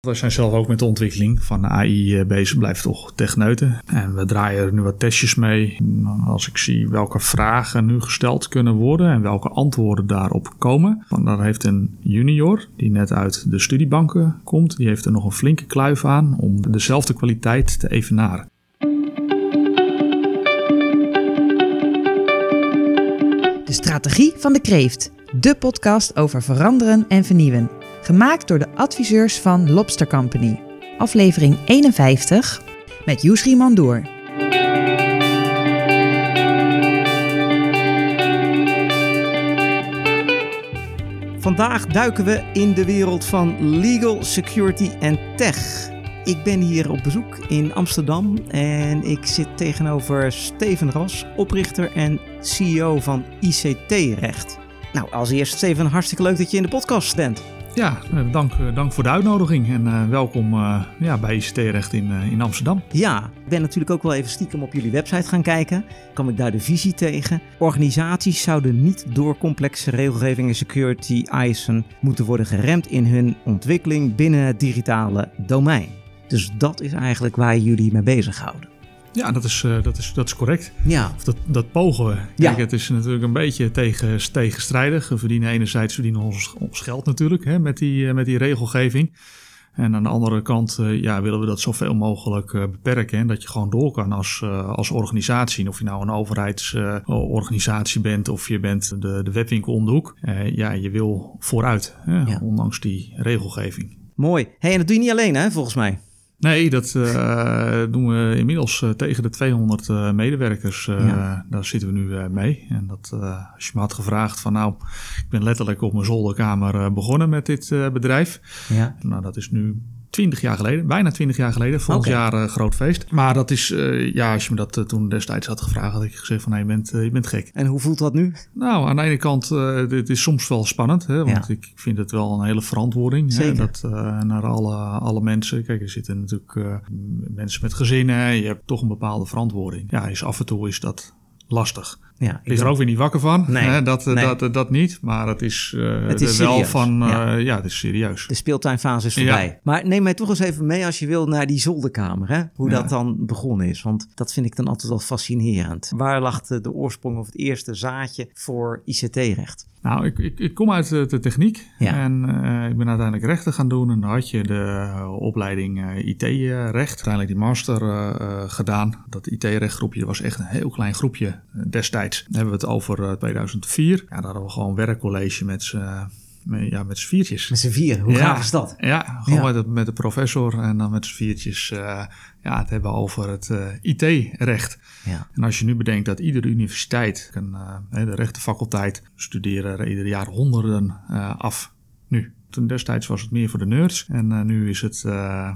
We zijn zelf ook met de ontwikkeling van AI bezig, blijft toch techneuten. En we draaien er nu wat testjes mee. Als ik zie welke vragen nu gesteld kunnen worden en welke antwoorden daarop komen. Dan heeft een junior, die net uit de studiebanken komt, die heeft er nog een flinke kluif aan om dezelfde kwaliteit te evenaren. De strategie van de kreeft. De podcast over veranderen en vernieuwen. Gemaakt door de adviseurs van Lobster Company. Aflevering 51 met Yusri Mandoor. Vandaag duiken we in de wereld van legal, security en tech. Ik ben hier op bezoek in Amsterdam en ik zit tegenover Steven Ras, oprichter en CEO van ICT-recht. Nou, als eerst Steven, hartstikke leuk dat je in de podcast bent. Ja, eh, dank, eh, dank voor de uitnodiging en uh, welkom ja, bij ICT-recht in, in Amsterdam. Ja, ik ben natuurlijk ook wel even stiekem op jullie website gaan kijken. Kom ik daar de visie tegen. Organisaties zouden niet door complexe regelgeving en security eisen moeten worden geremd in hun ontwikkeling binnen het digitale domein. Dus dat is eigenlijk waar jullie mee bezighouden. Ja, dat is, uh, dat is, dat is correct. Ja. Of dat, dat pogen we. Kijk, ja. het is natuurlijk een beetje tegen, tegenstrijdig. We verdienen enerzijds verdienen ons, ons geld natuurlijk hè, met, die, uh, met die regelgeving. En aan de andere kant uh, ja, willen we dat zoveel mogelijk beperken. En dat je gewoon door kan als, als organisatie. Of je nou een overheidsorganisatie bent of je bent de, de webwinkel om de hoek. ja, je wil vooruit, hè, ja. ondanks die regelgeving. Mooi. Hey, en dat doe je niet alleen hè, volgens mij. Nee, dat uh, doen we inmiddels uh, tegen de 200 uh, medewerkers. Ja. Daar zitten we nu mee. En dat, als je me had gevraagd van nou, ik ben letterlijk op mijn zolderkamer begonnen met dit bedrijf. Ja. Nou, dat is nu 20 jaar geleden, bijna 20 jaar geleden, volgend okay. jaar uh, groot feest. Maar dat is, uh, ja, als je me dat uh, toen destijds had gevraagd, had ik gezegd van, nee, je bent, je bent gek. En hoe voelt dat nu? Nou, aan de ene kant, het is soms wel spannend, hè, want ja. ik vind het wel een hele verantwoording. Zeker. Hè, dat naar alle, alle mensen, kijk, er zitten natuurlijk mensen met gezinnen, je hebt toch een bepaalde verantwoording. Ja, is af en toe is dat lastig. Ja, ik is er ook weer niet wakker van. Nee, hè? Dat, nee. dat, dat, dat niet. Maar het is, uh, het is wel serieus. van. Uh, ja. ja. het is serieus. De speeltuinfase is voorbij. Ja. Maar neem mij toch eens even mee als je wil naar die zolderkamer. Hè? Hoe Ja. dat dan begonnen is. Want dat vind ik dan altijd wel fascinerend. Waar lag de, de oorsprong of het eerste zaadje voor ICT-recht? Nou, ik, ik, ik kom uit de, de techniek Ja. en uh, ik ben uiteindelijk rechten gaan doen. En dan had je de uh, opleiding uh, IT-recht. Uiteindelijk die master gedaan. Dat IT-recht groepje was echt een heel klein groepje destijds. Dan hebben we het over 2004. Ja, daar hadden we gewoon werkcollege met z'n met, ja, met z'n viertjes. Met z'n vier, hoe ja, gaaf is dat? Ja, gewoon Ja. Met, de, professor en dan met z'n viertjes uh, ja, het hebben over het uh, IT-recht. Ja. En als je nu bedenkt dat iedere universiteit, een, uh, de rechtenfaculteit, studeren er ieder jaar honderden af. Nu, toen destijds was het meer voor de nerds. En uh, nu is het uh,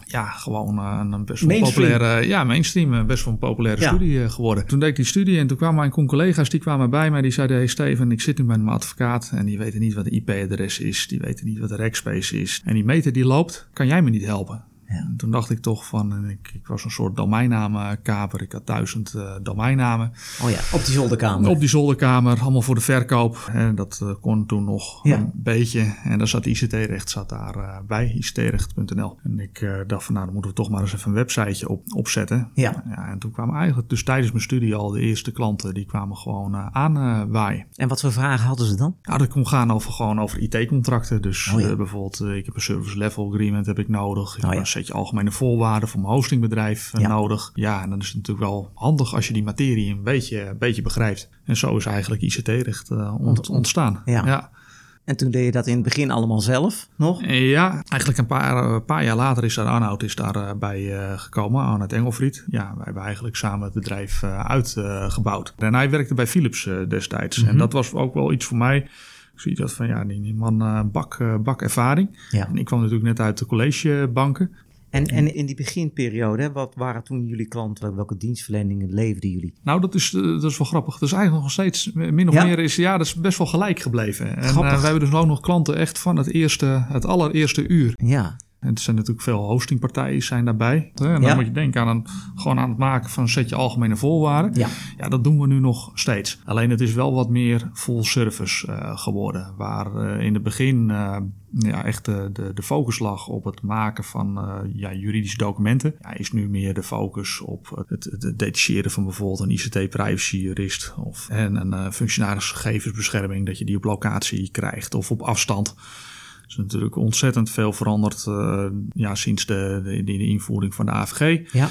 ja, gewoon uh, een best wel populaire... Ja, mainstream. Best wel een populaire Ja. studie geworden. Toen deed ik die studie en toen kwamen mijn collega's... die kwamen bij mij, die zeiden... Hey Steven, ik zit nu bij mijn advocaat... en die weten niet wat een IP-adres is. Die weten niet wat een rackspace is. En die meter die loopt, kan jij me niet helpen? Ja. Toen dacht ik toch van, ik, ik was een soort domeinnamenkaper. Ik had duizend uh, domeinnamen. Oh ja, op die zolderkamer. Op die zolderkamer, allemaal voor de verkoop. En dat uh, kon toen nog Ja. een beetje. En daar zat ICT-recht zat daar uh, bij, ictrecht.nl. En ik dacht van, nou dan moeten we toch maar eens even een websiteje op, opzetten. Ja. ja. En toen kwamen eigenlijk dus tijdens mijn studie al de eerste klanten. Die kwamen gewoon aanwaaien. En wat voor vragen hadden ze dan? Nou, dat kon gaan over gewoon over IT-contracten. Dus Oh ja. bijvoorbeeld, ik heb een service level agreement heb ik nodig. Ik Oh ja. Setje algemene voorwaarden voor mijn hostingbedrijf eh, Ja. nodig. Ja, en dan is het natuurlijk wel handig als je die materie een beetje, een beetje begrijpt. En zo is eigenlijk ICT-recht ont, ontstaan. Ja. ja. En toen deed je dat in het begin allemaal zelf nog? Ja, eigenlijk een paar, een paar jaar later is daar Arnoud is daar, bij uh, gekomen, Arnoud Engelfried. Ja, wij hebben eigenlijk samen het bedrijf uh, uitgebouwd. en hij werkte bij Philips destijds. Mhm. En dat was ook wel iets voor mij. Ik zie dat van ja, die man bak, bak ervaring. Ja. En ik kwam natuurlijk net uit de collegebanken. En, en in die beginperiode, wat waren toen jullie klanten? Welke dienstverleningen leefden jullie? Nou, dat is, uh, dat is wel grappig. Dat is eigenlijk nog steeds min of Ja. meer is, ja, dat is best wel gelijk gebleven. En uh, Grappig. we hebben dus ook nog klanten echt van het eerste, het allereerste uur. Ja. En het zijn natuurlijk veel hostingpartijen zijn daarbij. En dan moet je denken aan een, gewoon aan het maken van een setje algemene voorwaarden. Ja. ja, dat doen we nu nog steeds. Alleen het is wel wat meer full service uh, geworden. Waar uh, in het begin uh, ja, echt de, de, focus lag op het maken van ja, juridische documenten. Ja, is nu meer de focus op het, het detacheren van bijvoorbeeld een ICT-privacy-jurist. Of en een functionaris gegevensbescherming, dat je die op locatie krijgt of op afstand is natuurlijk ontzettend veel veranderd uh, ja, sinds de, de, de, invoering van de AVG. Ja.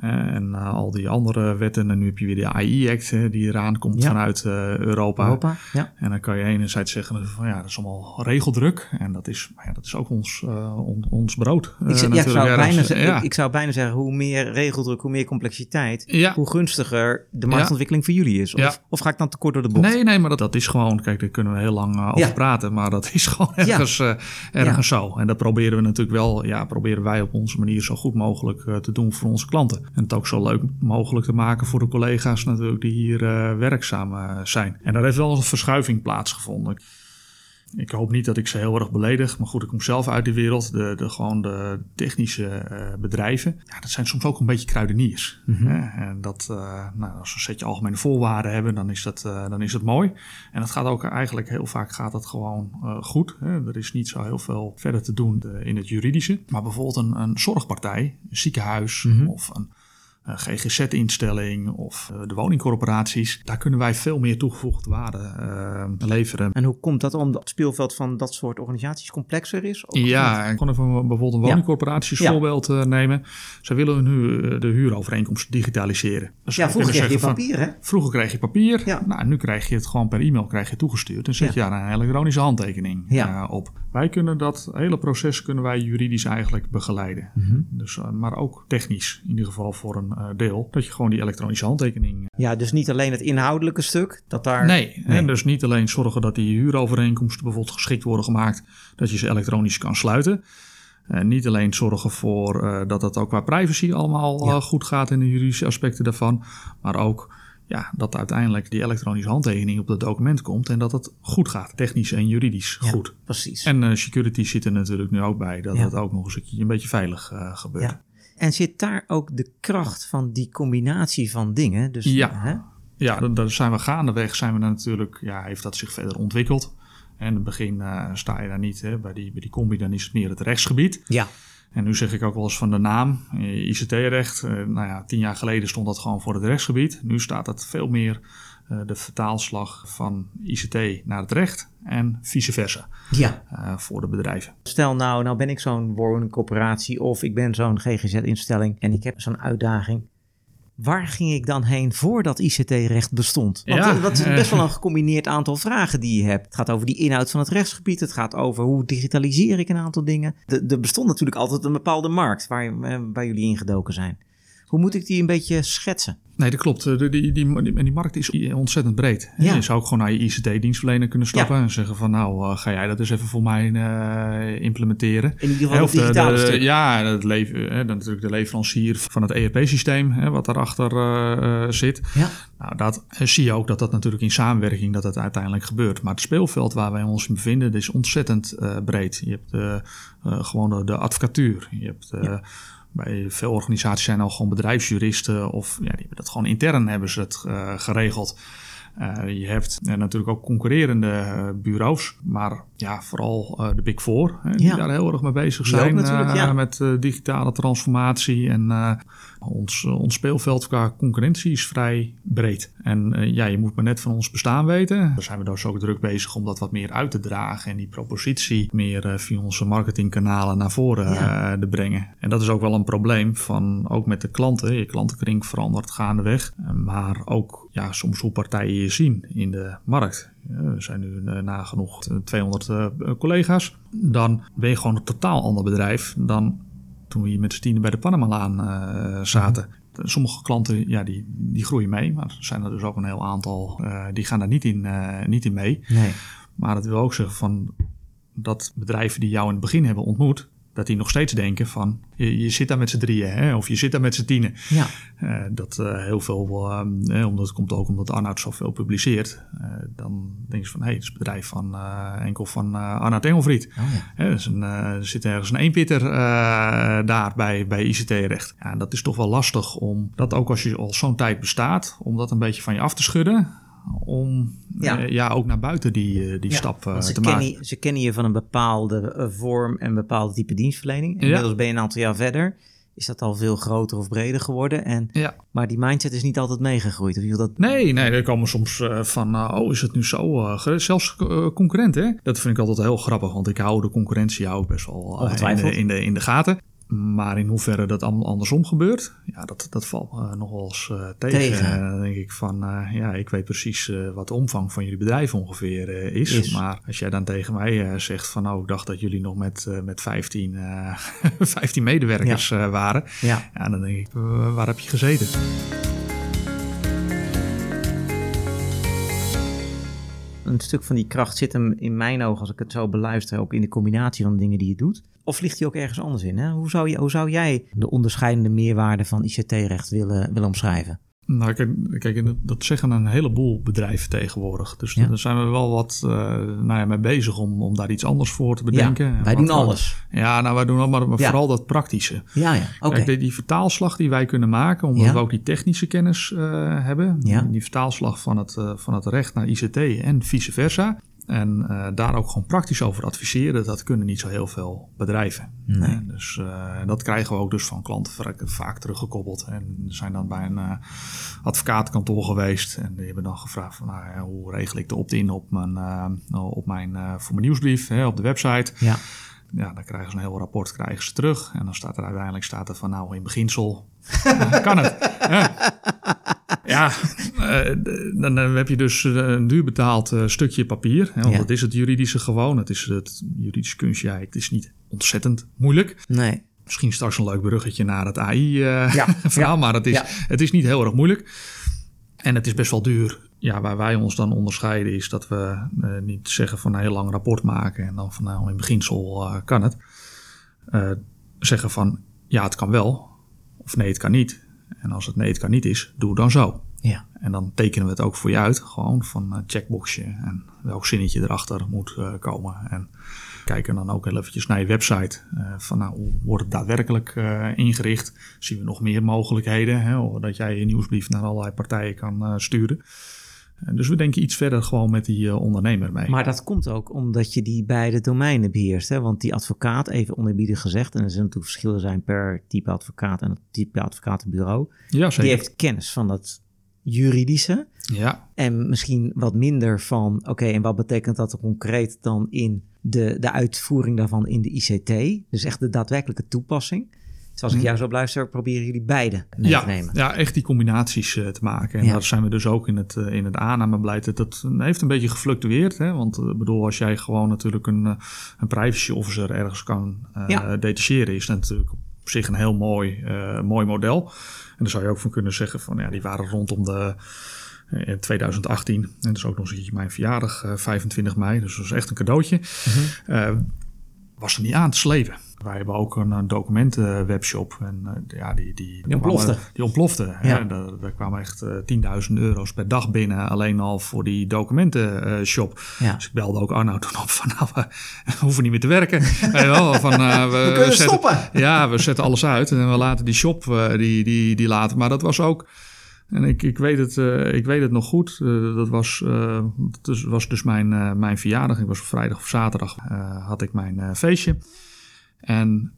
Uh, en uh, al die andere wetten. En nu heb je weer de AI-act die eraan komt Ja. vanuit uh, Europa. Europa, ja. En dan kan je enerzijds zeggen van ja, dat is allemaal regeldruk. En dat is, maar ja, dat is ook ons, on, ons brood. Ik, zou- bijna zeggen, ja. ik, ik zou bijna zeggen, hoe meer regeldruk, hoe meer complexiteit, hoe gunstiger de marktontwikkeling voor jullie is. Of, of ga ik dan te kort door de bocht? Nee, nee, maar dat, dat is gewoon, kijk, daar kunnen we heel lang over praten, maar dat is gewoon ergens, uh, ergens zo. En dat proberen we natuurlijk wel, ja, proberen wij op onze manier zo goed mogelijk uh, te doen voor onze klanten. En het ook zo leuk mogelijk te maken voor de collega's natuurlijk die hier uh, werkzaam uh, zijn. En daar heeft wel een verschuiving plaatsgevonden. Ik hoop niet dat ik ze heel erg beledig, maar goed, ik kom zelf uit die wereld. De, de, gewoon de technische uh, bedrijven, ja, dat zijn soms ook een beetje kruideniers. Mhm. Mm -hmm. En dat, uh, nou, als we een setje algemene voorwaarden hebben, dan is dat, uh, dan is dat mooi. En dat gaat ook eigenlijk heel vaak gaat dat gewoon goed. Hè. Er is niet zo heel veel verder te doen in het juridische. Maar bijvoorbeeld een, een zorgpartij, een ziekenhuis Mhm. mm -hmm. of een GGZ-instelling of uh, de woningcorporaties. Daar kunnen wij veel meer toegevoegde waarde uh, leveren. En hoe komt dat omdat het speelveld van dat soort organisaties complexer is? Ja, ik kon even bijvoorbeeld een woningcorporatie ja. voorbeeld nemen. Zij willen nu de huurovereenkomst digitaliseren. Dus ja, vroeger kreeg je papier, hè? Vroeger kreeg je papier. Ja. Nou, nu krijg je het gewoon per e-mail krijg je toegestuurd. En zet ja. je daar een elektronische handtekening ja. uh, op. Wij kunnen dat hele proces kunnen wij juridisch eigenlijk begeleiden. Mhm. Mm -hmm. dus, maar ook technisch, in ieder geval voor een deel, dat je gewoon die elektronische handtekening. Ja, dus niet alleen het inhoudelijke stuk, dat daar. Nee, nee. En dus niet alleen zorgen dat die huurovereenkomsten bijvoorbeeld geschikt worden gemaakt, dat je ze elektronisch kan sluiten. Uh, niet alleen zorgen voor uh, dat het ook qua privacy allemaal ja. goed gaat in de juridische aspecten daarvan, maar ook ja, dat uiteindelijk die elektronische handtekening op het document komt en dat het goed gaat, technisch en juridisch ja, goed. Precies. En uh, security zit er natuurlijk nu ook bij, dat ja. het ook nog eens een, een beetje veilig uh, gebeurt. Ja. En zit daar ook de kracht van die combinatie van dingen? Dus, ja, hè? ja daar zijn we gaandeweg, zijn we natuurlijk, ja, heeft dat zich verder ontwikkeld. En in het begin uh, sta je daar niet, hè, bij, die, bij die combi dan is het meer het rechtsgebied. Ja. En nu zeg ik ook wel eens van de naam, ICT-recht. Uh, nou ja, tien jaar geleden stond dat gewoon voor het rechtsgebied. Nu staat het veel meer de vertaalslag van ICT naar het recht en vice versa ja. uh, voor de bedrijven. Stel nou, nou ben ik zo'n woningcorporatie of ik ben zo'n GGZ-instelling en ik heb zo'n uitdaging. Waar ging ik dan heen voordat ICT-recht bestond? Want ja, dat is best wel een gecombineerd aantal vragen die je hebt. Het gaat over die inhoud van het rechtsgebied. Het gaat over hoe digitaliseer ik een aantal dingen. Er bestond natuurlijk altijd een bepaalde markt waar, waar jullie ingedoken zijn. Hoe moet ik die een beetje schetsen? Nee, dat klopt. Die, die, die, die markt is ontzettend breed. Ja. Je zou ook gewoon naar je ICT-dienstverlener kunnen stappen ja. en zeggen van nou, uh, ga jij dat eens even voor mij uh, implementeren. In ieder geval het digitale de, stuk. Ja, hè, dan natuurlijk de leverancier van het ERP-systeem, wat daarachter uh, zit. Ja. Nou, dat zie je ook dat dat natuurlijk in samenwerking dat het uiteindelijk gebeurt. Maar het speelveld waar wij ons in bevinden, is ontzettend breed. Je hebt gewoon de, de, advocatuur. Je hebt... Ja bij veel organisaties zijn al gewoon bedrijfsjuristen of ja, die hebben dat gewoon intern hebben ze het uh, geregeld. Uh, je hebt uh, natuurlijk ook concurrerende bureaus, maar ja, vooral de Big Four, hè, die ja. daar heel erg mee bezig zijn ja. met digitale transformatie. En ons, ons speelveld qua concurrentie is vrij breed. En ja, je moet maar net van ons bestaan weten. Daar zijn we dus ook druk bezig om dat wat meer uit te dragen en die propositie meer via onze marketingkanalen naar voren ja. te brengen. En dat is ook wel een probleem van ook met de klanten. Je klantenkring verandert gaandeweg, maar ook ja, soms hoe partijen je zien in de markt. Er zijn nu uh, nagenoeg 200 uh, collega's. Dan ben je gewoon een totaal ander bedrijf dan toen we hier met z'n tienen bij de Panamalaan zaten. Mm-hmm. Sommige klanten ja, die, die groeien mee, maar er zijn er dus ook een heel aantal die gaan daar niet in, niet in mee. Nee. Maar dat wil ook zeggen van dat bedrijven die jou in het begin hebben ontmoet, dat die nog steeds denken van je, je zit daar met z'n drieën hè, of je zit daar met z'n tienen. Ja. Uh, dat uh, heel veel, uh, omdat het komt ook omdat Arnoud zoveel publiceert, dan denk je van hé, hey, het is het bedrijf van enkel van Arnoud Engelvriet. Oh, ja. dus een, er zit ergens een eenpitter daar bij, bij ICT-recht. Ja, dat is toch wel lastig om dat ook als je al zo'n tijd bestaat, om dat een beetje van je af te schudden om ja. Uh, ja. ook naar buiten die, uh, die stap uh, te kennen, maken. Ze kennen je van een bepaalde vorm en een bepaald type dienstverlening. Inmiddels ben je een aantal jaar verder. Is dat al veel groter of breder geworden? En, ja. Maar die mindset is niet altijd meegegroeid. Of je dat... Nee, nee, er komen soms van, oh, is het nu zo? zelfs concurrenten, dat vind ik altijd heel grappig. Want ik hou de concurrentie ook best wel in de, in, de, in de gaten. Maar in hoeverre dat allemaal andersom gebeurt, ja, dat, dat valt uh, nog wel eens uh, tegen. tegen. Dan denk ik van, ja, ik weet precies wat de omvang van jullie bedrijf ongeveer is. is. Maar als jij dan tegen mij zegt van, oh, ik dacht dat jullie nog met, met 15, 15 medewerkers ja. waren. Ja. ja, dan denk ik, waar heb je gezeten? Een stuk van die kracht zit hem in mijn ogen, als ik het zo beluister, ook in de combinatie van dingen die je doet. Of ligt die ook ergens anders in? Hè? Hoe, zou je, hoe zou jij de onderscheidende meerwaarde van ICT-recht willen, willen omschrijven? Nou, kijk, kijk, dat zeggen een heleboel bedrijven tegenwoordig. Dus ja? daar zijn we wel wat uh, nou ja, mee bezig om, om daar iets anders voor te bedenken. Ja, wij doen alles. Ja, nou, wij doen allemaal, maar ja. vooral dat praktische. Ja, ja. oké. Okay. die vertaalslag die wij kunnen maken, omdat we ook die technische kennis uh, hebben. Die vertaalslag van het, uh, van het recht naar ICT en vice versa. En uh, daar ook gewoon praktisch over adviseren, dat kunnen niet zo heel veel bedrijven. Nee. Dus uh, dat krijgen we ook dus van klanten vaak teruggekoppeld. En zijn dan bij een uh, advocaatkantoor geweest. En die hebben dan gevraagd van nou, hoe regel ik de opt-in op mijn, op mijn, voor mijn nieuwsbrief, hè, op de website. Ja. Ja, dan krijgen ze een heel rapport krijgen ze terug. En dan staat er uiteindelijk staat er van nou in beginsel kan het. Ja. Ja, uh, dan heb je dus een duur betaald stukje papier. Hè, want ja. dat is het juridische gewoon. Het is het juridische kunstje. Ja, het is niet ontzettend moeilijk. Nee. Misschien straks een leuk bruggetje naar het AI-verhaal. Ja. maar het is, het is niet heel erg moeilijk. En het is best wel duur. Ja, waar wij ons dan onderscheiden is dat we uh, niet zeggen van een heel lang rapport maken. En dan van nou in beginsel kan het. zeggen van ja, het kan wel. Of nee, het kan niet. En als het nee, het kan niet is, doe dan zo. Ja. En dan tekenen we het ook voor je uit, gewoon van een checkboxje en welk zinnetje erachter moet uh, komen. En kijken dan ook heel eventjes naar je website, uh, van nou, hoe wordt het daadwerkelijk uh, ingericht? Zien we nog meer mogelijkheden, hè, dat jij je nieuwsbrief naar allerlei partijen kan sturen. Dus we denken iets verder gewoon met die uh, ondernemer mee. Maar dat komt ook omdat je die beide domeinen beheerst. Hè? Want die advocaat, even onerbiedig gezegd, en er zullen natuurlijk verschillen zijn per type advocaat en het type advocatenbureau. Ja, zeker. Die heeft kennis van dat juridische. Ja. En misschien wat minder van, oké, en wat betekent dat concreet dan in de, de uitvoering daarvan in de ICT? Dus echt de daadwerkelijke toepassing. Dus als ik jou zo luister, proberen jullie beide mee ja, te nemen. Ja, echt die combinaties uh, te maken. En ja. daar zijn we dus ook in het, uh, in het aannamebeleid. Dat, dat heeft een beetje gefluctueerd. Hè? Want ik uh, bedoel, als jij gewoon natuurlijk een, een privacy officer ergens kan ja. detacheren, is dat natuurlijk op zich een heel mooi, mooi model. En dan zou je ook van kunnen zeggen van ja, die waren rondom de in 2018. En dat is ook nog eens mijn verjaardag, 25 mei. Dus dat was echt een cadeautje. Mm -hmm. was er niet aan te slepen. Wij hebben ook een, documentenwebshop. En uh, ja, die, die, die ontplofte. Kwamen, die ontplofte. Ja. Daar, daar, kwamen echt uh, 10.000 euro's per dag binnen. Alleen al voor die documentenshop. Ja. Dus ik belde ook Arno toen op van nou, we, hoeven niet meer te werken. wel, van, uh, we, we, kunnen zetten, stoppen. Ja, we zetten alles uit. En we laten die shop die, die, die laten. Maar dat was ook... En ik, ik, weet het, uh, ik weet het nog goed. Uh, dat was, uh, was dus mijn, mijn verjaardag. Ik was vrijdag of zaterdag had ik mijn feestje. En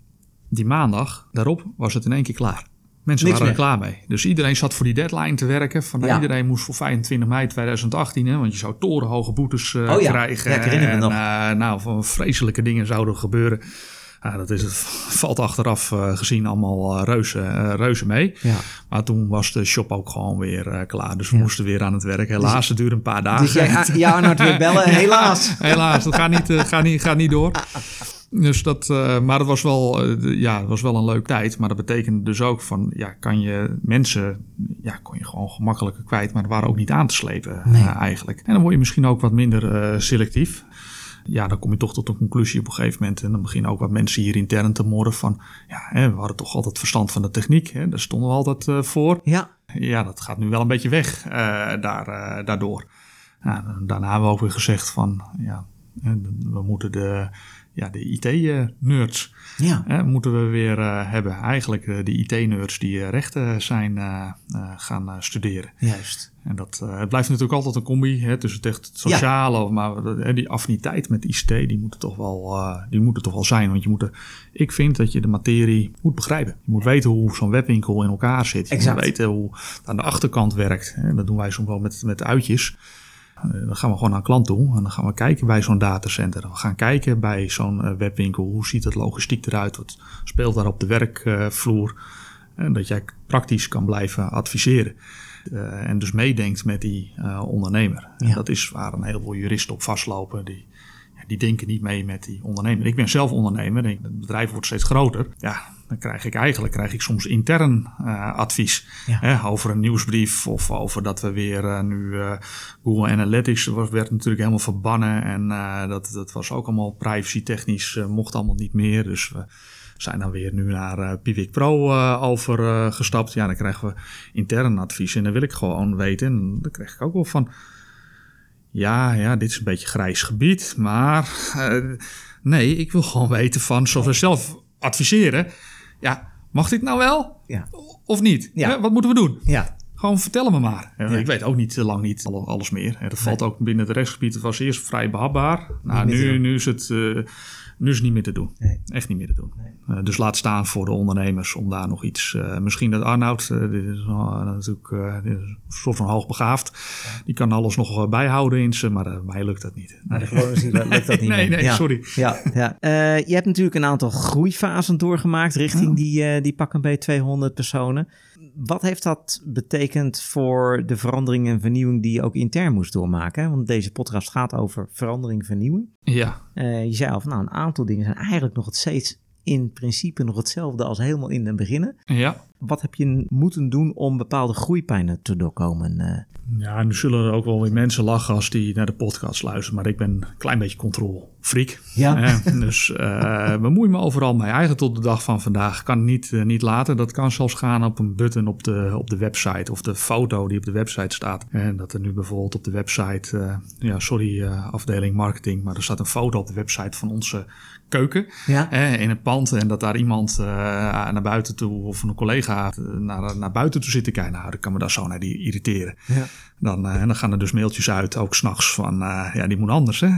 die maandag daarop was het in één keer klaar. Mensen Niks waren er klaar mee. Dus iedereen zat voor die deadline te werken. Van, Ja. Iedereen moest voor 25 mei 2018, hè, want je zou torenhoge boetes eh, Oh ja. krijgen. Ja, ik herinner me en, nog. eh, nou, van vreselijke dingen zouden gebeuren. Ja, dat is het, valt achteraf eh, gezien allemaal reuze, reuze mee. Ja. Maar toen was de shop ook gewoon weer klaar. Dus we moesten weer aan het werk. Helaas, het duurde een paar dagen. Dus jij, ja, Arnoud weer bellen, helaas. Helaas, dat gaat niet, gaat niet, gaat niet door. Dus dat, eh, maar het was, wel, eh, ja, het was wel een leuke tijd. Maar dat betekende dus ook van, ja, kan je mensen, ja, kon je gewoon gemakkelijker kwijt. Maar er waren ook niet aan te slepen Nee. eh, eigenlijk. En dan word je misschien ook wat minder selectief. Ja, dan kom je toch tot een conclusie op een gegeven moment. En dan beginnen ook wat mensen hier intern te morren van... Ja, hè, we hadden toch altijd verstand van de techniek. Hè, daar stonden we altijd voor. Ja. Ja, dat gaat nu wel een beetje weg daar, daardoor. daarna hebben we ook weer gezegd van... Ja, we moeten de, ja, de IT-nerds ja. moeten we weer uh, hebben. Eigenlijk uh, de IT-nerds die uh, rechten zijn gaan studeren. Juist. En dat, het blijft natuurlijk altijd een combi hè, tussen het sociale, ja. maar die affiniteit met ICT, die moet, er toch wel, die moet er toch wel zijn. Want je moet er, ik vind dat je de materie moet begrijpen. Je moet weten hoe zo'n webwinkel in elkaar zit. Je exact. moet weten hoe het aan de achterkant werkt. Hè. Dat doen wij soms wel met, met uitjes. Eh, dan gaan we gewoon naar een klant toe en dan gaan we kijken bij zo'n datacenter. We gaan kijken bij zo'n eh, webwinkel. Hoe ziet het logistiek eruit? Wat speelt daar op de werkvloer? En dat jij praktisch kan blijven adviseren. Uh, en dus meedenkt met die uh, ondernemer. Ja. dat is waar een heleboel juristen op vastlopen. Die, die denken niet mee met die ondernemer. Ik ben zelf ondernemer. En het bedrijf wordt steeds groter. Ja, dan krijg ik eigenlijk krijg ik soms intern uh, advies ja. hè, over een nieuwsbrief of over dat we weer uh, nu uh, Google Analytics was, werd natuurlijk helemaal verbannen en dat, dat was ook allemaal privacy technisch mocht allemaal niet meer. Dus we zijn dan weer nu naar Pivik Pro overgestapt. ja, dan krijgen we intern advies en dan wil ik gewoon weten. En dan krijg ik ook wel van, ja, ja, dit is een beetje grijs gebied, maar nee, ik wil gewoon weten van, zoals we zelf adviseren ja, mag dit nou wel? Ja. Of niet? Ja. Wat moeten we doen? Ja. Gewoon vertel me maar. Ik weet ook niet te lang niet alles meer. Dat valt ook binnen het rechtsgebied. Het was eerst vrij behapbaar. Nou, nu, nu is het... Uh, nu is het niet meer te doen. Nee. Echt niet meer te doen. Nee. Uh, dus laat staan voor de ondernemers om daar nog iets. Uh, misschien dat Arnoud, uh, dit is natuurlijk een soort van hoogbegaafd. Ja. Die kan alles nog bijhouden in ze, maar mij lukt dat niet. Nee. Lukt dat niet. nee, nee, ja. sorry. Ja, ja. je hebt natuurlijk een aantal groeifasen doorgemaakt richting die, die pak een beetje 200 personen. Wat heeft dat betekend voor de verandering en vernieuwing die je ook intern moest doormaken? Want deze podcast gaat over verandering en vernieuwing. Ja. Uh, je zei al van nou, een aantal dingen zijn eigenlijk nog het steeds in principe nog hetzelfde als helemaal in het beginnen. Ja. Wat heb je moeten doen om bepaalde groeipijnen te doorkomen? Uh? Ja, nu zullen er ook wel weer mensen lachen als die naar de podcast luisteren. Maar ik ben een klein beetje controlfreak. Ja. Eh, dus uh, bemoei me overal mee. Eigenlijk tot de dag van vandaag. Kan niet, uh, niet laten. Dat kan zelfs gaan op een button op de, op de website. Of de foto die op de website staat. En dat er nu bijvoorbeeld op de website... ja, sorry afdeling marketing. Maar er staat een foto op de website van onze keuken. Ja. in het pand. En dat daar iemand naar buiten toe of een collega naar, naar buiten toe zit te kijken. Nou, dan kan me daar zo naar die irriteren. Ja. Dan, uh, en dan gaan er dus mailtjes uit, ook s'nachts, van uh, ja, die moet anders. Hè?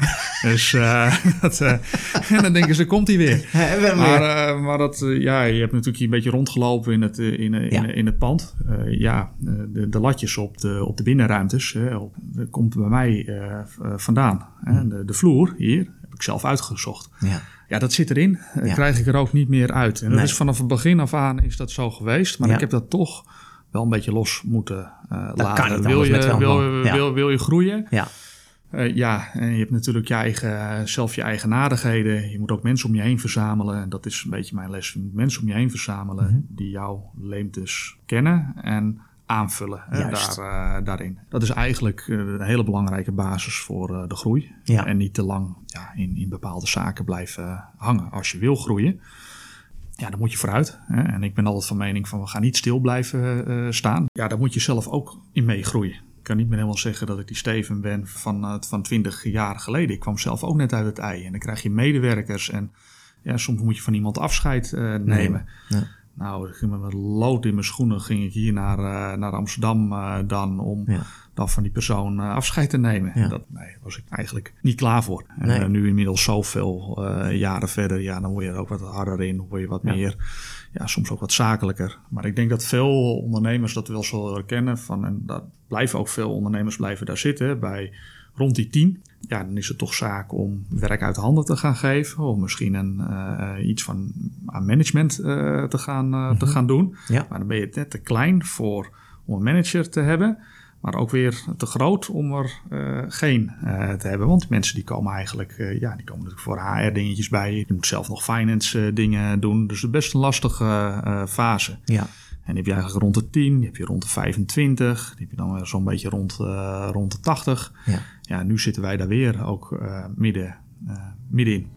dus dat, en dan denken ze, komt hij weer. maar maar dat, ja, je hebt natuurlijk een beetje rondgelopen in het, in, in, in, het pand. ja, de, de latjes op de, op de binnenruimtes, hè, op, dat komt bij mij vandaan. Hè? De, de vloer hier heb ik zelf uitgezocht. Ja. Ja, dat zit erin. Ja. krijg ik er ook niet meer uit. En dat is vanaf het begin af aan is dat zo geweest. Maar ja. ik heb dat toch wel een beetje los moeten uh, laten. wil, je, wil, ja. wil, wil je groeien? Ja. Uh, ja, en je hebt natuurlijk je eigen, zelf je eigen nadigheden. Je moet ook mensen om je heen verzamelen. En dat is een beetje mijn les. Je moet mensen om je heen verzamelen mm -hmm. die jouw leemtes kennen en aanvullen hè, daar, uh, daarin. Dat is eigenlijk een hele belangrijke basis voor de groei. Ja. En niet te lang ja, in, in bepaalde zaken blijven hangen. Als je wil groeien, ja, dan moet je vooruit. Hè? En ik ben altijd van mening van we gaan niet stil blijven uh, staan. Ja, daar moet je zelf ook in meegroeien. Ik kan niet meer helemaal zeggen dat ik die Steven ben van, van 20 jaar geleden. Ik kwam zelf ook net uit het ei. En dan krijg je medewerkers en ja, soms moet je van iemand afscheid nemen. Nee. Ja. Nou, ik ging met lood in mijn schoenen ging ik hier naar, uh, naar Amsterdam uh, dan om ja. dan van die persoon uh, afscheid te nemen. Ja. Dat nee, was ik eigenlijk niet klaar voor. Nee. En nu inmiddels zoveel jaren verder, ja, dan word je er ook wat harder in, word je wat ja. meer, ja, soms ook wat zakelijker. Maar ik denk dat veel ondernemers dat wel zullen herkennen van, en dat blijven ook veel ondernemers blijven daar zitten bij rond die tien. Ja, dan is het toch zaak om werk uit de handen te gaan geven. Of misschien een, uh, iets van aan management uh, te, gaan, uh, mm-hmm. te gaan doen. Ja. Maar dan ben je net te klein voor om een manager te hebben. Maar ook weer te groot om er geen te hebben. Want mensen die komen eigenlijk, ja, die komen natuurlijk voor HR dingetjes bij. Je moet zelf nog finance dingen doen. Dus het is best een lastige fase. Ja. En die heb je eigenlijk rond de 10, die heb je rond de 25, die heb je dan weer zo'n beetje rond, uh, rond de 80. Ja. ja, nu zitten wij daar weer ook uh, midden middenin.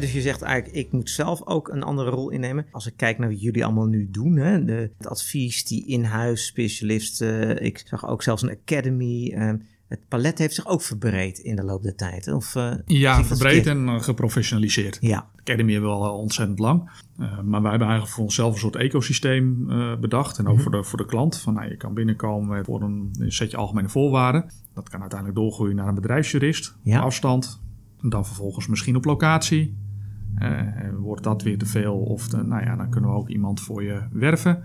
dus je zegt eigenlijk, ik moet zelf ook een andere rol innemen. Als ik kijk naar wat jullie allemaal nu doen, hè, de, het advies, die in-huis specialisten. ik zag ook zelfs een academy. Uh, het palet heeft zich ook verbreed in de loop der tijd. Of, uh, ja, verbreed en uh, geprofessionaliseerd. Ja. De Academy hebben we al ontzettend lang. Uh, maar wij hebben eigenlijk voor onszelf een soort ecosysteem bedacht. En ook mm -hmm. voor, de, voor de klant. Van, nou, je kan binnenkomen voor een, setje algemene voorwaarden. Dat kan uiteindelijk doorgroeien naar een bedrijfsjurist. Ja. afstand. En dan vervolgens misschien op locatie. wordt dat weer te veel? Of de, nou ja, dan kunnen we ook iemand voor je werven.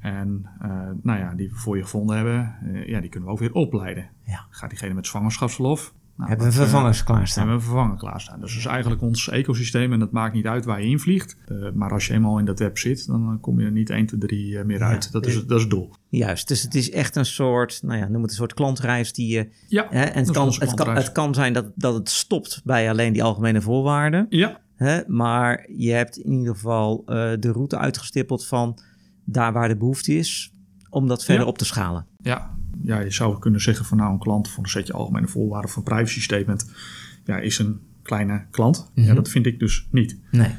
En uh, nou ja, die we voor je gevonden hebben, uh, ja, die kunnen we ook weer opleiden. Ja. Gaat diegene met zwangerschapsverlof? Nou, hebben we vervangers klaarstaan? Hebben we vervangen klaarstaan. Dus dat is eigenlijk ons ecosysteem en dat maakt niet uit waar je invliegt. Uh, maar als je eenmaal in dat web zit, dan kom je er niet 1, 2, 3 meer uit. Ja. Dat, is, dat is het doel. Juist, dus het is echt een soort, nou ja, noem het een soort klantreis die je... Ja, hè, en het kan, het, kan, het kan zijn dat, dat het stopt bij alleen die algemene voorwaarden. Ja. Hè, maar je hebt in ieder geval de route uitgestippeld van daar waar de behoefte is, om dat verder ja. op te schalen. Ja. ja, je zou kunnen zeggen van nou een klant voor een setje algemene voorwaarden van privacy statement ja, is een kleine klant. Mm -hmm. Ja, dat vind ik dus niet. Nee.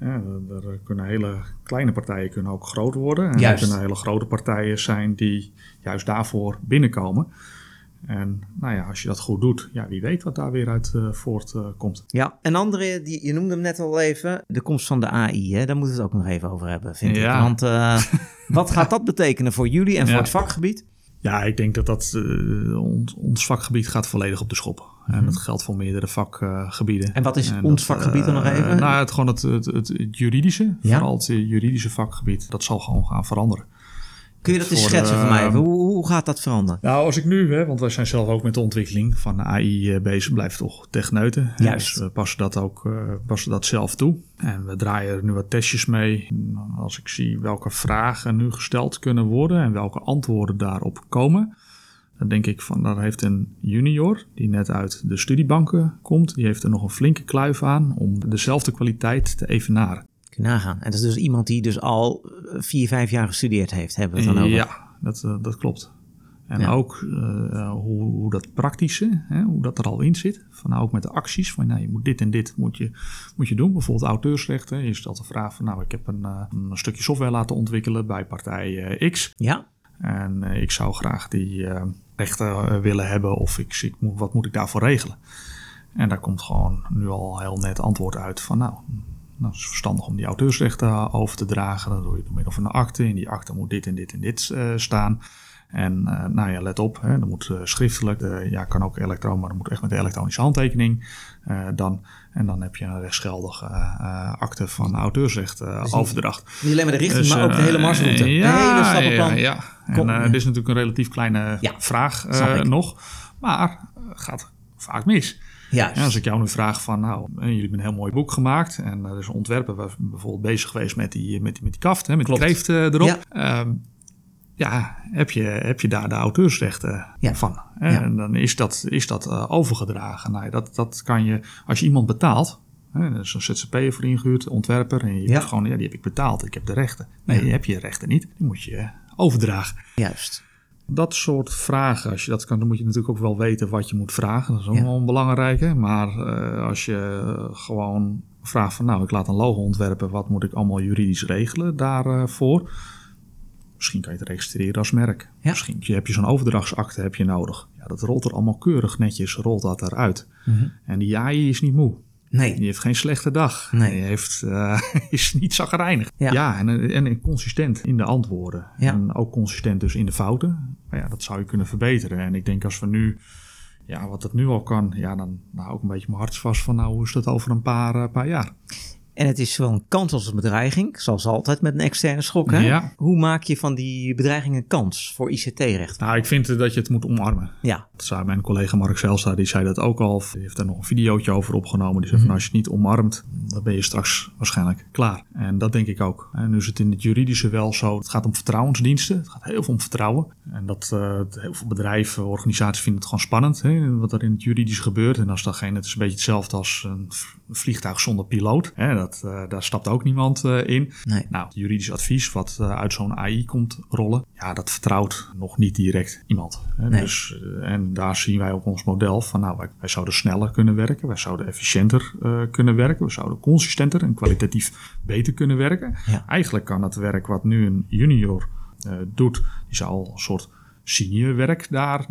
Ja, er, kunnen hele kleine partijen kunnen ook groter worden. En Juist. er kunnen hele grote partijen zijn die juist daarvoor binnenkomen. En nou ja, als je dat goed doet, ja, wie weet wat daar weer uit uh, voortkomt. Uh, ja, en andere, die, je noemde hem net al even, de komst van de AI. Hè? Daar moeten we het ook nog even over hebben, vind ja. ik. Want uh, wat gaat dat betekenen voor jullie en voor het vakgebied? Ja, ik denk dat dat uh, ons, ons, vakgebied gaat volledig op de schop. Mm -hmm. En dat geldt voor meerdere vakgebieden. En wat is en ons dat, vakgebied dan nog even? nou, het, gewoon het, het, het juridische, ja? vooral het juridische vakgebied, dat zal gewoon gaan veranderen. Kun je dat eens schetsen voor mij? Hoe, hoe gaat dat veranderen? Nou, als ik nu, hè, want wij zijn zelf ook met de ontwikkeling van AI bezig, blijft toch techneuten. Juist. Dus we passen dat ook uh, passen dat zelf toe. En we draaien er nu wat testjes mee. Als ik zie welke vragen nu gesteld kunnen worden en welke antwoorden daarop komen. Dan denk ik van, daar heeft een junior die net uit de studiebanken komt, die heeft er nog een flinke kluif aan om dezelfde kwaliteit te evenaren. Kun je nagaan. En dat is dus iemand die dus al vier, vijf jaar gestudeerd heeft, hebben we het dan over? Ja, dat, uh, dat klopt. En ja. ook uh, hoe, hoe, dat praktische, hè, hoe dat er al in zit. Van, nou, ook met de acties. Van, nou, je moet dit en dit moet je, moet je doen. Bijvoorbeeld auteursrechten. Je stelt de vraag van, nou, ik heb een, een stukje software laten ontwikkelen bij partij X. Ja. En ik zou graag die rechten willen hebben of ik, ik, wat moet ik daarvoor regelen? En daar komt gewoon nu al heel net antwoord uit van, nou, nou, het is verstandig om die auteursrechten over te dragen. Dat doe je door middel van een akte. In die akte moet dit en dit en dit uh, staan. En uh, nou ja, let op, hè, dat moet uh, schriftelijk, ja, kan ook elektronisch, maar dat moet echt met de elektronische handtekening. dan, en dan heb je een rechtsgeldige akte van auteursrecht dus overdracht. Niet alleen maar de richting, dus, maar ook de hele marsroute. ja, de hele stappenplan. Ja, ja. En het is natuurlijk een relatief kleine ja, vraag nog, maar gaat vaak mis. Ja, als ik jou nu vraag van, nou, jullie hebben een heel mooi boek gemaakt. En er is een ontwerper bijvoorbeeld bezig geweest met die, met die, met die kaft, hè, met Klopt. die kreeft erop. Ja. Um, ja, heb je, heb je daar de auteursrechten ja. van? Ja. En dan is dat, is dat overgedragen. Nou, dat, dat kan je, als je iemand betaalt, hè, er is een ZZP'er voor ingehuurd, ontwerper, en je Ja. gewoon, ja, die heb ik betaald, ik heb de rechten. Nee, je hebt je rechten niet, die moet je overdragen. Juist. Dat soort vragen, als je dat kan, dan moet je natuurlijk ook wel weten wat je moet vragen. Dat is ook Ja. wel een belangrijke. Maar uh, als je gewoon vraagt van, nou, ik laat een logo ontwerpen, wat moet ik allemaal juridisch regelen daarvoor? Uh, Misschien kan je het registreren als merk. Ja. Misschien heb je zo'n overdrachtsakte heb je nodig. Ja, dat rolt er allemaal keurig netjes, rolt dat eruit. Mm -hmm. En die AI is niet moe. Nee. Die heeft geen slechte dag. Nee. Die heeft, uh, is niet zagrijnig. Ja. ja en, en, consistent in de antwoorden. Ja. En ook consistent dus in de fouten. Maar ja, dat zou je kunnen verbeteren. En ik denk als we nu, ja, wat dat nu al kan, ja, dan nou ook een beetje mijn hart vast van, nou, hoe is dat over een paar, uh, paar jaar? En het is zowel een kans als een bedreiging, zoals altijd met een externe schok. Hè? Ja. Hoe maak je van die bedreiging een kans voor ICT-recht? Nou, ik vind dat je het moet omarmen. Ja. Dat zei mijn collega Mark Zelstra, die zei dat ook al. Die heeft daar nog een videootje over opgenomen. Die zei van, Mhm. als je het niet omarmt, dan ben je straks waarschijnlijk klaar. En dat denk ik ook. En nu is het in het juridische wel zo. Het gaat om vertrouwensdiensten. Het gaat heel veel om vertrouwen. En dat uh, heel veel bedrijven, organisaties vinden het gewoon spannend. Hè, wat er in het juridische gebeurt. En als datgene, het is een beetje hetzelfde als een vliegtuig zonder piloot. Hè, dat, daar stapt ook niemand in. Nee. Nou, juridisch advies wat uit zo'n AI komt rollen, ja, dat vertrouwt nog niet direct iemand. Hè? Nee. Dus, en daar zien wij ook ons model van, nou, wij, wij zouden sneller kunnen werken, wij zouden efficiënter kunnen werken, we zouden consistenter en kwalitatief beter kunnen werken. Ja. Eigenlijk kan het werk wat nu een junior doet, die zou al een soort seniorwerk daar,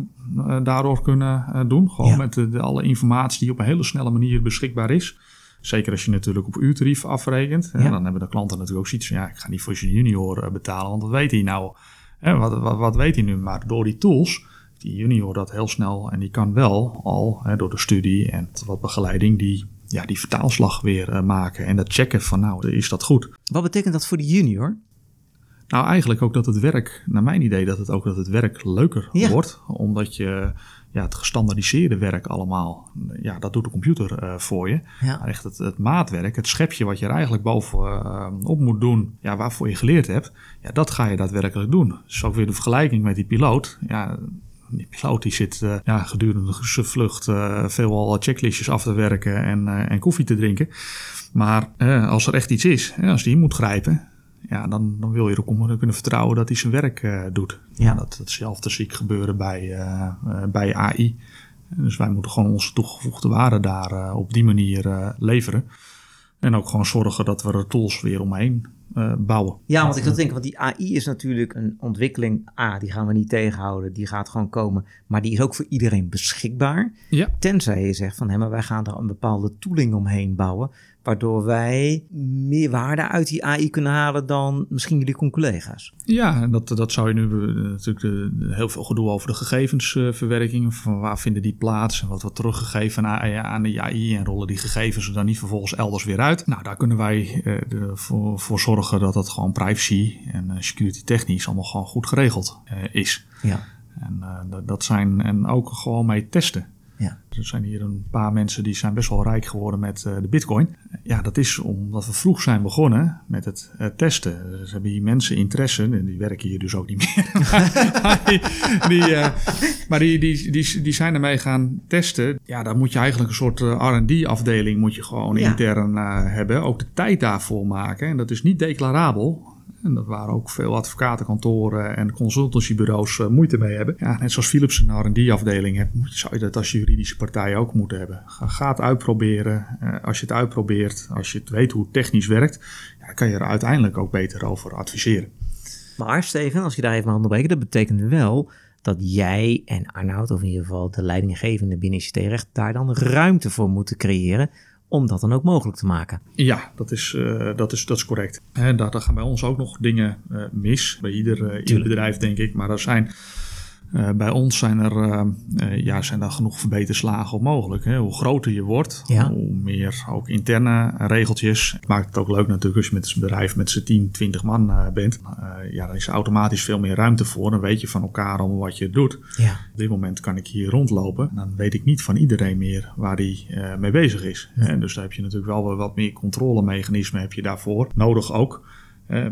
daardoor kunnen doen. Gewoon Ja. met de, de alle informatie die op een hele snelle manier beschikbaar is. Zeker als je natuurlijk op uurtarief afrekent. Ja. Dan hebben de klanten natuurlijk ook zoiets van... ja, ik ga niet voor zijn junior uh, betalen, want wat weet hij nou? Hè, wat, wat, wat weet hij nu? Maar door die tools, die junior dat heel snel... en die kan wel al hè, door de studie en wat begeleiding... die, ja, die vertaalslag weer uh, maken en dat checken van nou, is dat goed? Wat betekent dat voor de junior? Nou, eigenlijk ook dat het werk, naar mijn idee, dat het ook dat het werk leuker Ja. wordt. Omdat je ja, het gestandardiseerde werk allemaal, ja, dat doet de computer uh, voor je. Ja. Maar echt het, het, maatwerk, het schepje wat je er eigenlijk bovenop uh, op moet doen, ja, waarvoor je geleerd hebt, ja, dat ga je daadwerkelijk doen. Dus ook weer de vergelijking met die piloot. Ja, die piloot die zit uh, ja, gedurende zijn vlucht uh, veelal checklistjes af te werken en, uh, en koffie te drinken. Maar als er echt iets is, als die moet grijpen, ja, dan, dan wil je erop kunnen vertrouwen dat hij zijn werk uh, doet. Ja. Dat hetzelfde zie ik gebeuren bij, uh, uh, bij AI. Dus wij moeten gewoon onze toegevoegde waarde daar op die manier leveren. En ook gewoon zorgen dat we er tools weer omheen bouwen. Ja, want ik wil denken, want die AI is natuurlijk een ontwikkeling. A, die gaan we niet tegenhouden, die gaat gewoon komen. Maar die is ook voor iedereen beschikbaar. Ja. Tenzij je zegt van, hé, maar wij gaan er een bepaalde tooling omheen bouwen. Waardoor wij meer waarde uit die AI kunnen halen dan misschien jullie collega's. Ja, en dat, dat zou je nu uh, natuurlijk de, heel veel gedoe over de gegevensverwerking. Van waar vinden die plaats en wat wordt teruggegeven aan, aan de AI en rollen die gegevens er dan niet vervolgens elders weer uit. Nou, daar kunnen wij de, voor, voor zorgen dat dat gewoon privacy en security technisch allemaal gewoon goed geregeld is. Ja. En dat zijn en ook gewoon mee testen. Ja. Er zijn hier een paar mensen die zijn best wel rijk geworden met uh, de bitcoin. Ja, dat is omdat we vroeg zijn begonnen met het uh, testen. Dus hebben hier mensen interesse, en die werken hier dus ook niet meer. maar die, die, uh, maar die, die, die, die zijn ermee gaan testen. Ja, daar moet je eigenlijk een soort R&D afdeling moet je gewoon Ja. intern hebben. Ook de tijd daarvoor maken. En dat is niet declarabel. En dat waar ook veel advocatenkantoren en consultancybureaus uh, moeite mee hebben. Ja, net zoals Philips een R&D-afdeling hebt, zou je dat als juridische partij ook moeten hebben. Ga, het uitproberen. Uh, als je het uitprobeert, als je het weet hoe het technisch werkt, ja, kan je er uiteindelijk ook beter over adviseren. Maar Steven, als je daar even mag onderbreken, dat betekent wel dat jij en Arnoud, of in ieder geval de leidinggevende binnen ICT-recht, daar dan ruimte voor moeten creëren om dat dan ook mogelijk te maken. Ja, dat is, uh, dat is, dat is correct. En daar, daar gaan bij ons ook nog dingen uh, mis. Bij ieder, uh, ieder bedrijf, denk ik. Maar er zijn, uh, bij ons zijn er, ja, zijn er genoeg verbeterslagen op mogelijk. Hè? Hoe groter je wordt, ja. hoe meer ook interne regeltjes. Het maakt het ook leuk natuurlijk als je met een bedrijf met z'n 10, 20 man bent. ja, dan is er automatisch veel meer ruimte voor. Dan weet je van elkaar allemaal wat je doet. Ja. Op dit moment kan ik hier rondlopen. Dan weet ik niet van iedereen meer waar die uh, mee bezig is. Ja. En dus daar heb je natuurlijk wel wat meer controlemechanismen heb je daarvoor. Nodig ook uh,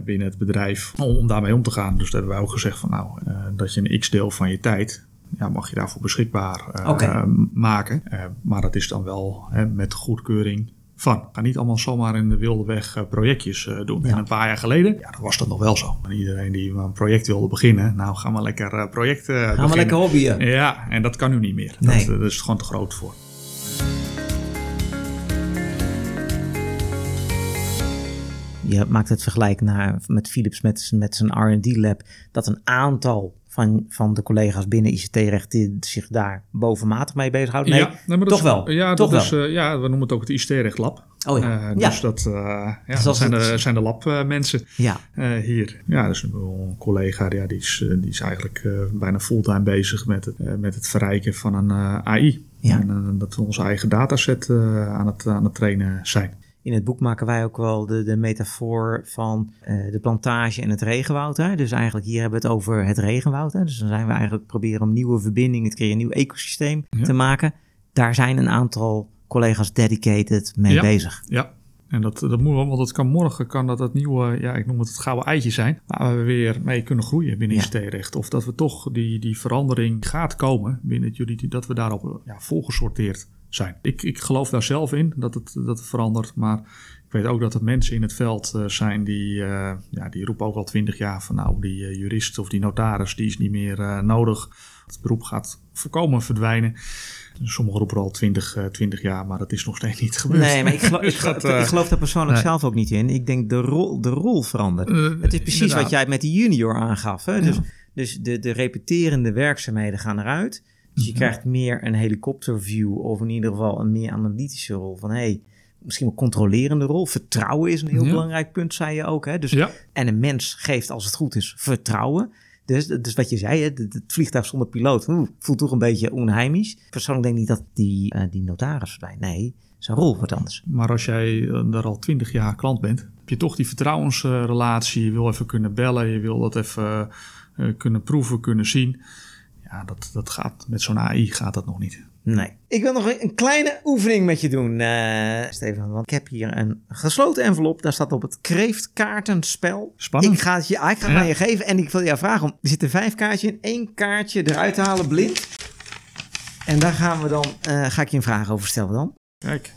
binnen het bedrijf om, daarmee om te gaan. Dus daar hebben wij ook gezegd van nou, uh, dat je een x-deel van je tijd ja, mag je daarvoor beschikbaar uh, okay. maken. maar dat is dan wel met goedkeuring van. Ga niet allemaal zomaar in de wilde weg projectjes uh, doen. Ja. En een paar jaar geleden, ja, dan was dat nog wel zo. En iedereen die een project wilde beginnen, nou gaan we lekker projecten Gaan we lekker hobbyen. Ja, en dat kan nu niet meer. Nee. Dat, dat is gewoon te groot voor. Je maakt het vergelijk naar, met Philips met, met zijn R&D-lab, dat een aantal van, van de collega's binnen ICT-recht zich daar bovenmatig mee bezighouden? Nee, ja, nee, maar toch is, wel. Ja, toch dat wel. Is, uh, ja, we noemen het ook het ICT-recht lab. Oh ja. Uh, ja. Dus dat, uh, ja, Dus dat zijn, het- de, zijn de labmensen Ja, hier. Ja, dus een collega ja, die, is, die is eigenlijk bijna fulltime bezig met het, met het verrijken van een AI. Ja. En dat we onze eigen dataset aan, het, aan het trainen zijn. In het boek maken wij ook wel de, de metafoor van eh, de plantage en het regenwoud. Hè? Dus eigenlijk hier hebben we het over het regenwoud. Hè? Dus dan zijn we eigenlijk proberen om nieuwe verbindingen te creëren, een nieuw ecosysteem Ja. te maken. Daar zijn een aantal collega's dedicated mee Ja. bezig. Ja, en dat, dat moet wel, want het kan morgen kan dat het nieuwe, ja, ik noem het het gouden eitje zijn, waar we weer mee kunnen groeien binnen Ja. ICT-recht. Of dat we toch die, die verandering gaat komen binnen het juridie, dat we daarop ja, volgesorteerd zijn. Ik, ik geloof daar zelf in dat het, dat het verandert, maar ik weet ook dat er mensen in het veld uh, zijn die, uh, ja, die roepen ook al twintig jaar van nou, die uh, jurist of die notaris, die is niet meer nodig. Het beroep gaat volkomen verdwijnen. Sommigen roepen al 20, 20 jaar, maar dat is nog steeds niet gebeurd. Nee, maar ik geloof, ik, geloof, ik geloof daar persoonlijk nee. zelf ook niet in. Ik denk de rol, de rol verandert. het is precies inderdaad. wat jij met die junior aangaf. Hè? Dus, dus de, de repeterende werkzaamheden gaan eruit. Dus je Mhm. krijgt meer een helikopterview of in ieder geval een meer analytische rol. Van hey, misschien wel controlerende rol. Vertrouwen is een heel Ja. belangrijk punt, zei je ook. Hè? Dus, Ja, En een mens geeft als het goed is vertrouwen. Dus, dus wat je zei, hè, het, vliegtuig zonder piloot oeh, voelt toch een beetje onheimisch. Persoonlijk denk ik niet dat die, eh, die notaris verdwijnt. Nee, zijn rol wordt anders. maar als jij eh, daar al 20 jaar klant bent, heb je toch die vertrouwensrelatie. Je wil even kunnen bellen, je wil dat even eh, kunnen proeven, kunnen zien. Ja, dat, dat gaat met zo'n AI gaat dat nog niet. Nee. Ik wil nog een kleine oefening met je doen, eh Stefan. Want ik heb hier een gesloten envelop. Daar staat op het kreeftkaartenspel. Spannend. Ik ga het je, ah, ik ga het Ja. aan je geven en ik wil jou vragen om... Er zitten vijf kaartjes in. één kaartje eruit te halen, blind. En daar gaan we dan, eh, ga ik je een vraag over stellen dan. Kijk,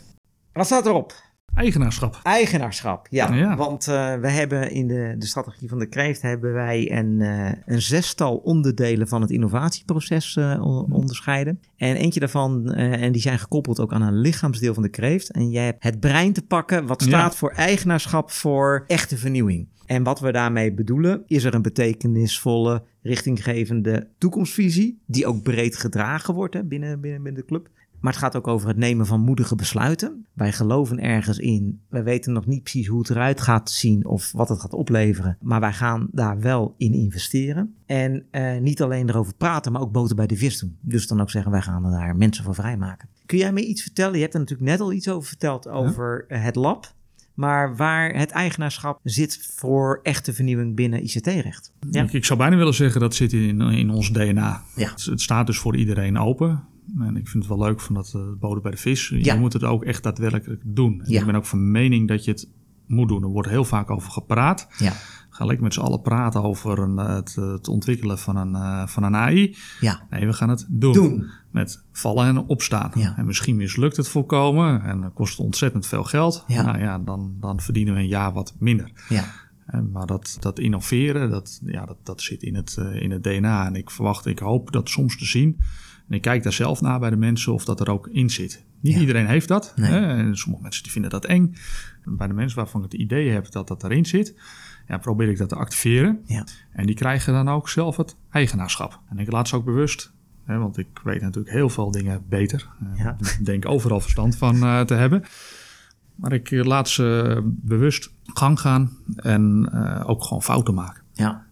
Wat staat erop? Eigenaarschap. Eigenaarschap, ja. Ja. Want eh, we hebben in de, de strategie van de kreeft hebben wij een, eh, een zestal onderdelen van het innovatieproces eh, onderscheiden. En eentje daarvan, en die zijn gekoppeld ook aan een lichaamsdeel van de kreeft. En jij hebt het brein te pakken, wat Ja. staat voor eigenaarschap voor echte vernieuwing. En wat we daarmee bedoelen, is er een betekenisvolle, richtinggevende toekomstvisie, die ook breed gedragen wordt hè, binnen, binnen, binnen de club. Maar het gaat ook over het nemen van moedige besluiten. Wij geloven ergens in. Wij weten nog niet precies hoe het eruit gaat zien of wat het gaat opleveren. Maar wij gaan daar wel in investeren. En eh, niet alleen erover praten, maar ook boter bij de vis doen. Dus dan ook zeggen, wij gaan er daar mensen voor vrijmaken. Kun jij me iets vertellen? Je hebt er natuurlijk net al iets over verteld over eh, het lab. Maar waar het eigenaarschap zit voor echte vernieuwing binnen ICT-recht. Ja. Ik, ik zou bijna willen zeggen dat zit in, in ons DNA. Ja. Het, het staat dus voor iedereen open. En ik vind het wel leuk van dat uh, boden bij de vis. Ja. Je moet het ook echt daadwerkelijk doen. En Ja. Ik ben ook van mening dat je het moet doen. Er wordt heel vaak over gepraat. Ja, Ga lekker met z'n allen praten over een, eh, het, het ontwikkelen van een, eh, van een AI. ja. Nee, we gaan het doen. Doen. Met vallen en opstaan. Ja. En misschien mislukt het volkomen en kost het ontzettend veel geld. Ja. Nou ja, dan, dan verdienen we een jaar wat minder. Ja, Eh, Maar dat, dat innoveren, dat, ja, dat, dat zit in het, eh, in het DNA. En ik verwacht, ik hoop dat soms te zien. En ik kijk daar zelf naar bij de mensen of dat er ook in zit. Niet Ja. iedereen heeft dat. Nee. Hè? En sommige mensen die vinden dat eng. Bij de mensen waarvan ik het idee heb dat dat erin zit, ja, probeer ik dat te activeren. ja, En die krijgen dan ook zelf het eigenaarschap. En ik laat ze ook bewust, hè, want ik weet natuurlijk heel veel dingen beter. Eh, Ja. Ik denk overal verstand van eh, te hebben. Maar ik eh, laat ze bewust gang gaan en ook gewoon fouten maken. ja,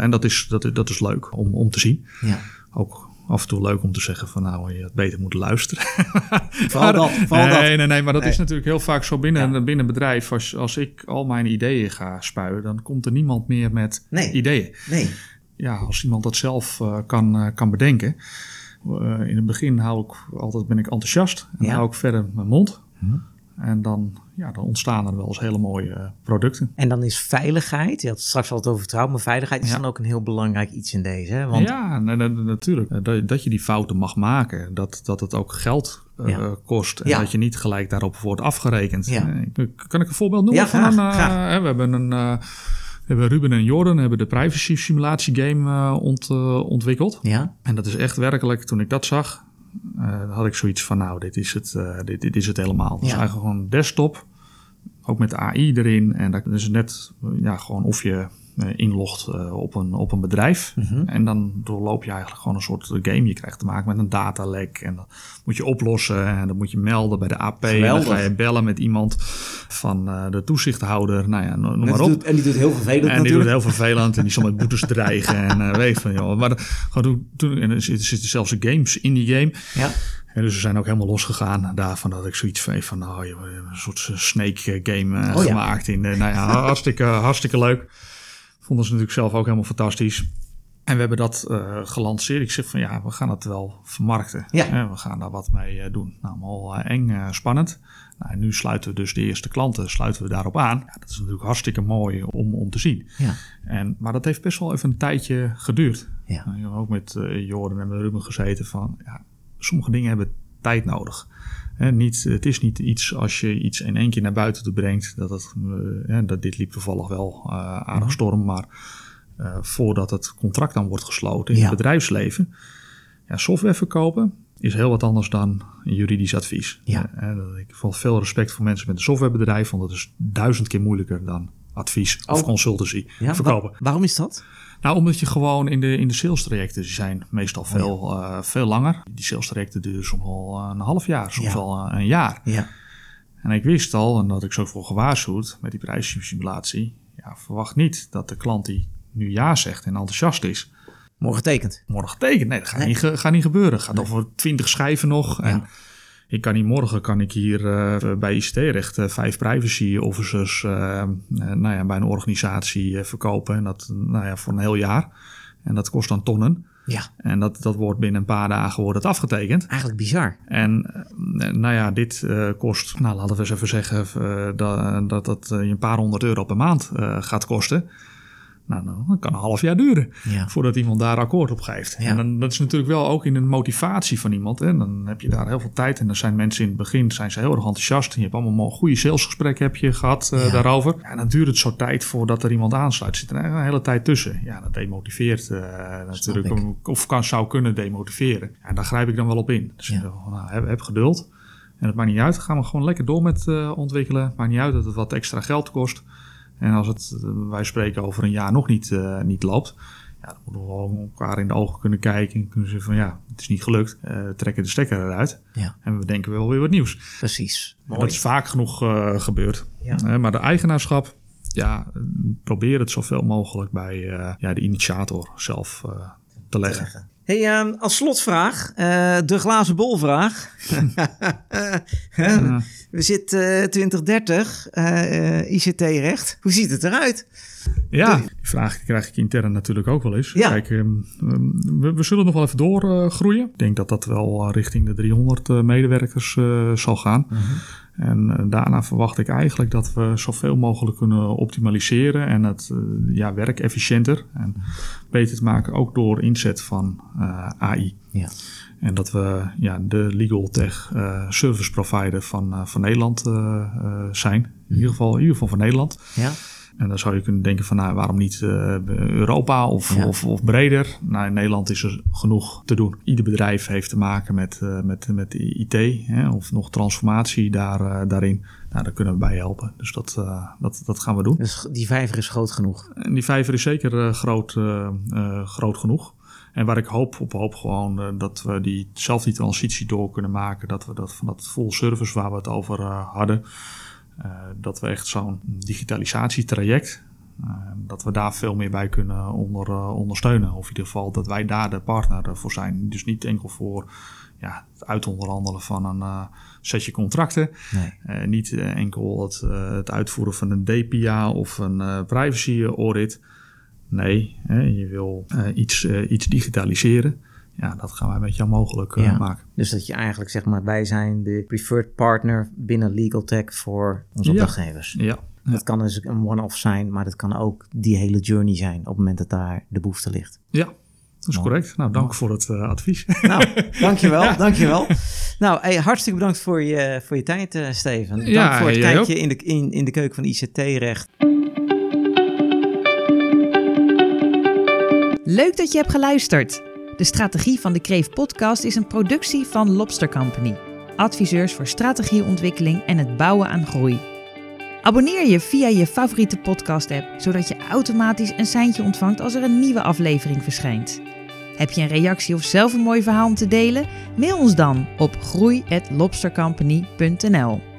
en dat is, dat, dat is leuk om, om te zien. ja. Ook af en toe leuk om te zeggen van nou, je had beter moeten luisteren. Vooral dat, vooral nee, dat. nee, nee, maar dat Nee. is natuurlijk heel vaak zo binnen, Ja. binnen een bedrijf. Als, als ik al mijn ideeën ga spuien, dan komt er niemand meer met Nee. ideeën Nee, ja, als iemand dat zelf eh, kan, eh, kan bedenken. Eh, in het begin hou ik altijd, ben ik enthousiast en Ja. hou ik verder mijn mond. Hm. En dan, ja, dan ontstaan er wel eens hele mooie eh, producten. En dan is veiligheid, je had het straks al het over vertrouwen, maar veiligheid is Ja. dan ook een heel belangrijk iets in deze. Hè? Want, Ja, na- na- natuurlijk. Eh, Dat, dat je die fouten mag maken. Dat, dat het ook geld eh, Ja. kost. En Ja. dat je niet gelijk daarop wordt afgerekend. Ja. Kan ik een voorbeeld noemen? Van graag, een, graag. we hebben een... we hebben Ruben en Jordan hebben de privacy simulatie game ont, ontwikkeld. ja, En dat is echt werkelijk, toen ik dat zag, eh, had ik zoiets van, nou, dit is het, eh, dit, dit is het helemaal. Het is Ja. eigenlijk gewoon een desktop, ook met AI erin. En dat is net, eh, ja, gewoon of je inlogt eh, op, een, op een bedrijf. Mhm. En dan doorloop je eigenlijk gewoon een soort game. Je krijgt te maken met een datalek. En dat moet je oplossen. En dat moet je melden bij de AP. Geweldig. dan ga je bellen met iemand van eh, de toezichthouder. Nou ja, noem maar die op. doet, en die doet heel vervelend En die doet heel vervelend en die zal met boetes dreigen en eh, weet van joh. Maar gewoon toen, en er zitten, zelfs games in die game. Ja, En dus we zijn ook helemaal losgegaan daarvan dat ik zoiets van, van nou, een soort snake game eh, Oh ja. gemaakt. In, eh, nou ja, hartstikke, hartstikke leuk. Vonden ze natuurlijk zelf ook helemaal fantastisch. En we hebben dat eh, gelanceerd. Ik zeg van ja, we gaan het wel vermarkten. Ja. Hè, we gaan daar wat mee eh, doen. Nou, allemaal eh, eng, eh, spannend. Nou, en nu sluiten we dus de eerste klanten sluiten we daarop aan. Ja, dat is natuurlijk hartstikke mooi om, om te zien. ja, En, maar dat heeft best wel even een tijdje geduurd. ja, Nou, Ik heb ook met eh Jordan en met Ruben gezeten van... Ja, sommige dingen hebben tijd nodig. Niet, het is niet iets als je iets in één keer naar buiten toe brengt. Dat, het, dat dit liep toevallig wel aardig mhm. storm, maar voordat het contract dan wordt gesloten in het bedrijfsleven. Ja, software verkopen is heel wat anders dan juridisch advies. Ja. ik heb veel respect voor mensen met een softwarebedrijf, want dat is duizend keer moeilijker dan advies of consultancy verkopen. waarom is dat? Nou, omdat je gewoon in de, in de sales trajecten zijn meestal oh, veel, uh, veel langer. Die sales trajecten duren soms al een half jaar, soms al een jaar. Ja. En ik wist al, en dat ik zo voor gewaarschuwd met die prijssimulatie, ja, verwacht niet dat de klant die nu ja zegt en enthousiast is, Morgen tekent. Morgen tekent. Nee, dat gaat, Niet, gaat niet gebeuren. Het gaat over twintig schijven nog. En ik kan niet morgen kan ik hier uh, bij ICT-recht uh, vijf privacy officers uh, nou ja, bij een organisatie verkopen. En dat nou ja, voor een heel jaar. En dat kost dan tonnen. Ja. En dat, dat wordt binnen een paar dagen wordt het afgetekend. Eigenlijk bizar. En nou ja, dit kost, nou laten we eens even zeggen, dat, dat dat je een paar honderd euro per maand gaat kosten. Nou, nou, dat kan een half jaar duren voordat iemand daar akkoord op geeft. En dan, dat is natuurlijk wel ook in een motivatie van iemand. Hè. Dan heb je daar heel veel tijd en dan zijn mensen in het begin zijn ze heel erg enthousiast. En je hebt allemaal goede salesgesprekken heb je gehad uh, daarover. En dan duurt het zo tijd voordat er iemand aansluit. Zit er een hele tijd tussen. Ja, dat demotiveert uh, natuurlijk. Of kan, zou kunnen demotiveren. En daar grijp ik dan wel op in. Dus ja. nou, heb, heb, geduld. En het maakt niet uit. gaan we gewoon lekker door met uh, ontwikkelen. Maakt niet uit dat het wat extra geld kost. En als het, eh, wij spreken over een jaar nog niet, uh, niet loopt, ja, dan moeten we gewoon elkaar in de ogen kunnen kijken en kunnen zeggen van ja, het is niet gelukt, uh, trekken de stekker eruit ja. en we denken wel weer wat nieuws. Precies. Dat is vaak genoeg uh, gebeurd. Ja. maar de eigenaarschap, ja, probeer het zoveel mogelijk bij ja, de initiator zelf te leggen. Te leggen. Hey, uh, als slotvraag, uh, de glazen bolvraag. We zitten uh, 2030, ICT-recht. Hoe ziet het eruit? Ja, die vraag krijg ik intern natuurlijk ook wel eens. Ja. Kijk, ehm, ehm, we, we, zullen nog wel even doorgroeien. ik denk dat dat wel eh, richting de 300 eh, medewerkers zal gaan. Mhm. -huh. En daarna verwacht ik eigenlijk dat we zoveel mogelijk kunnen optimaliseren en het ja, werk efficiënter en beter te maken, ook door inzet van AI. Ja. En dat we ja, de legal tech service provider van, van Nederland zijn. In ieder, geval, in ieder geval van Nederland. Ja. En dan zou je kunnen denken van nou, waarom niet uh, Europa of, of, of, breder? Nou, in Nederland is er genoeg te doen. Ieder bedrijf heeft te maken met, uh, met, met IT hè, of nog transformatie daar, uh, daarin. Nou, daar kunnen we bij helpen. Dus dat, dat, dat gaan we doen. Dus die vijver is groot genoeg? En die vijver is zeker groot, groot genoeg. En waar ik hoop op hoop gewoon dat we die, zelf die transitie door kunnen maken. Dat we dat van dat full service waar we het over hadden dat we echt zo'n digitalisatietraject, uh, dat we daar veel meer bij kunnen onder, uh, ondersteunen. Of in ieder geval dat wij daar de partner voor zijn. Dus niet enkel voor ja, het uitonderhandelen van een setje contracten. Nee. niet enkel het, het, uitvoeren van een DPA of een privacy audit. Nee, hè, je wil iets, iets digitaliseren ja, dat gaan wij met jou mogelijk uh, maken. Dus dat je eigenlijk zeg maar, wij zijn de preferred partner binnen Legal Tech voor onze opdrachtgevers. Ja. Dat kan dus een one-off zijn, maar dat kan ook die hele journey zijn op het moment dat daar de behoefte ligt. Ja, dat is correct. Nou, dank voor het uh, advies. Nou, dankjewel, ja. dankjewel. Nou, hey, hartstikke bedankt voor je, voor je tijd, uh, Steven. Dank ja, voor het kijkje in de, in, in de keuken van ICT-recht. Leuk dat je hebt geluisterd. De Strategie van de Kreef podcast is een productie van Lobster Company. Adviseurs voor strategieontwikkeling en het bouwen aan groei. Abonneer je via je favoriete podcast-app, zodat je automatisch een seintje ontvangt als er een nieuwe aflevering verschijnt. Heb je een reactie of zelf een mooi verhaal om te delen? Mail ons dan op groei@lobstercompany.nl.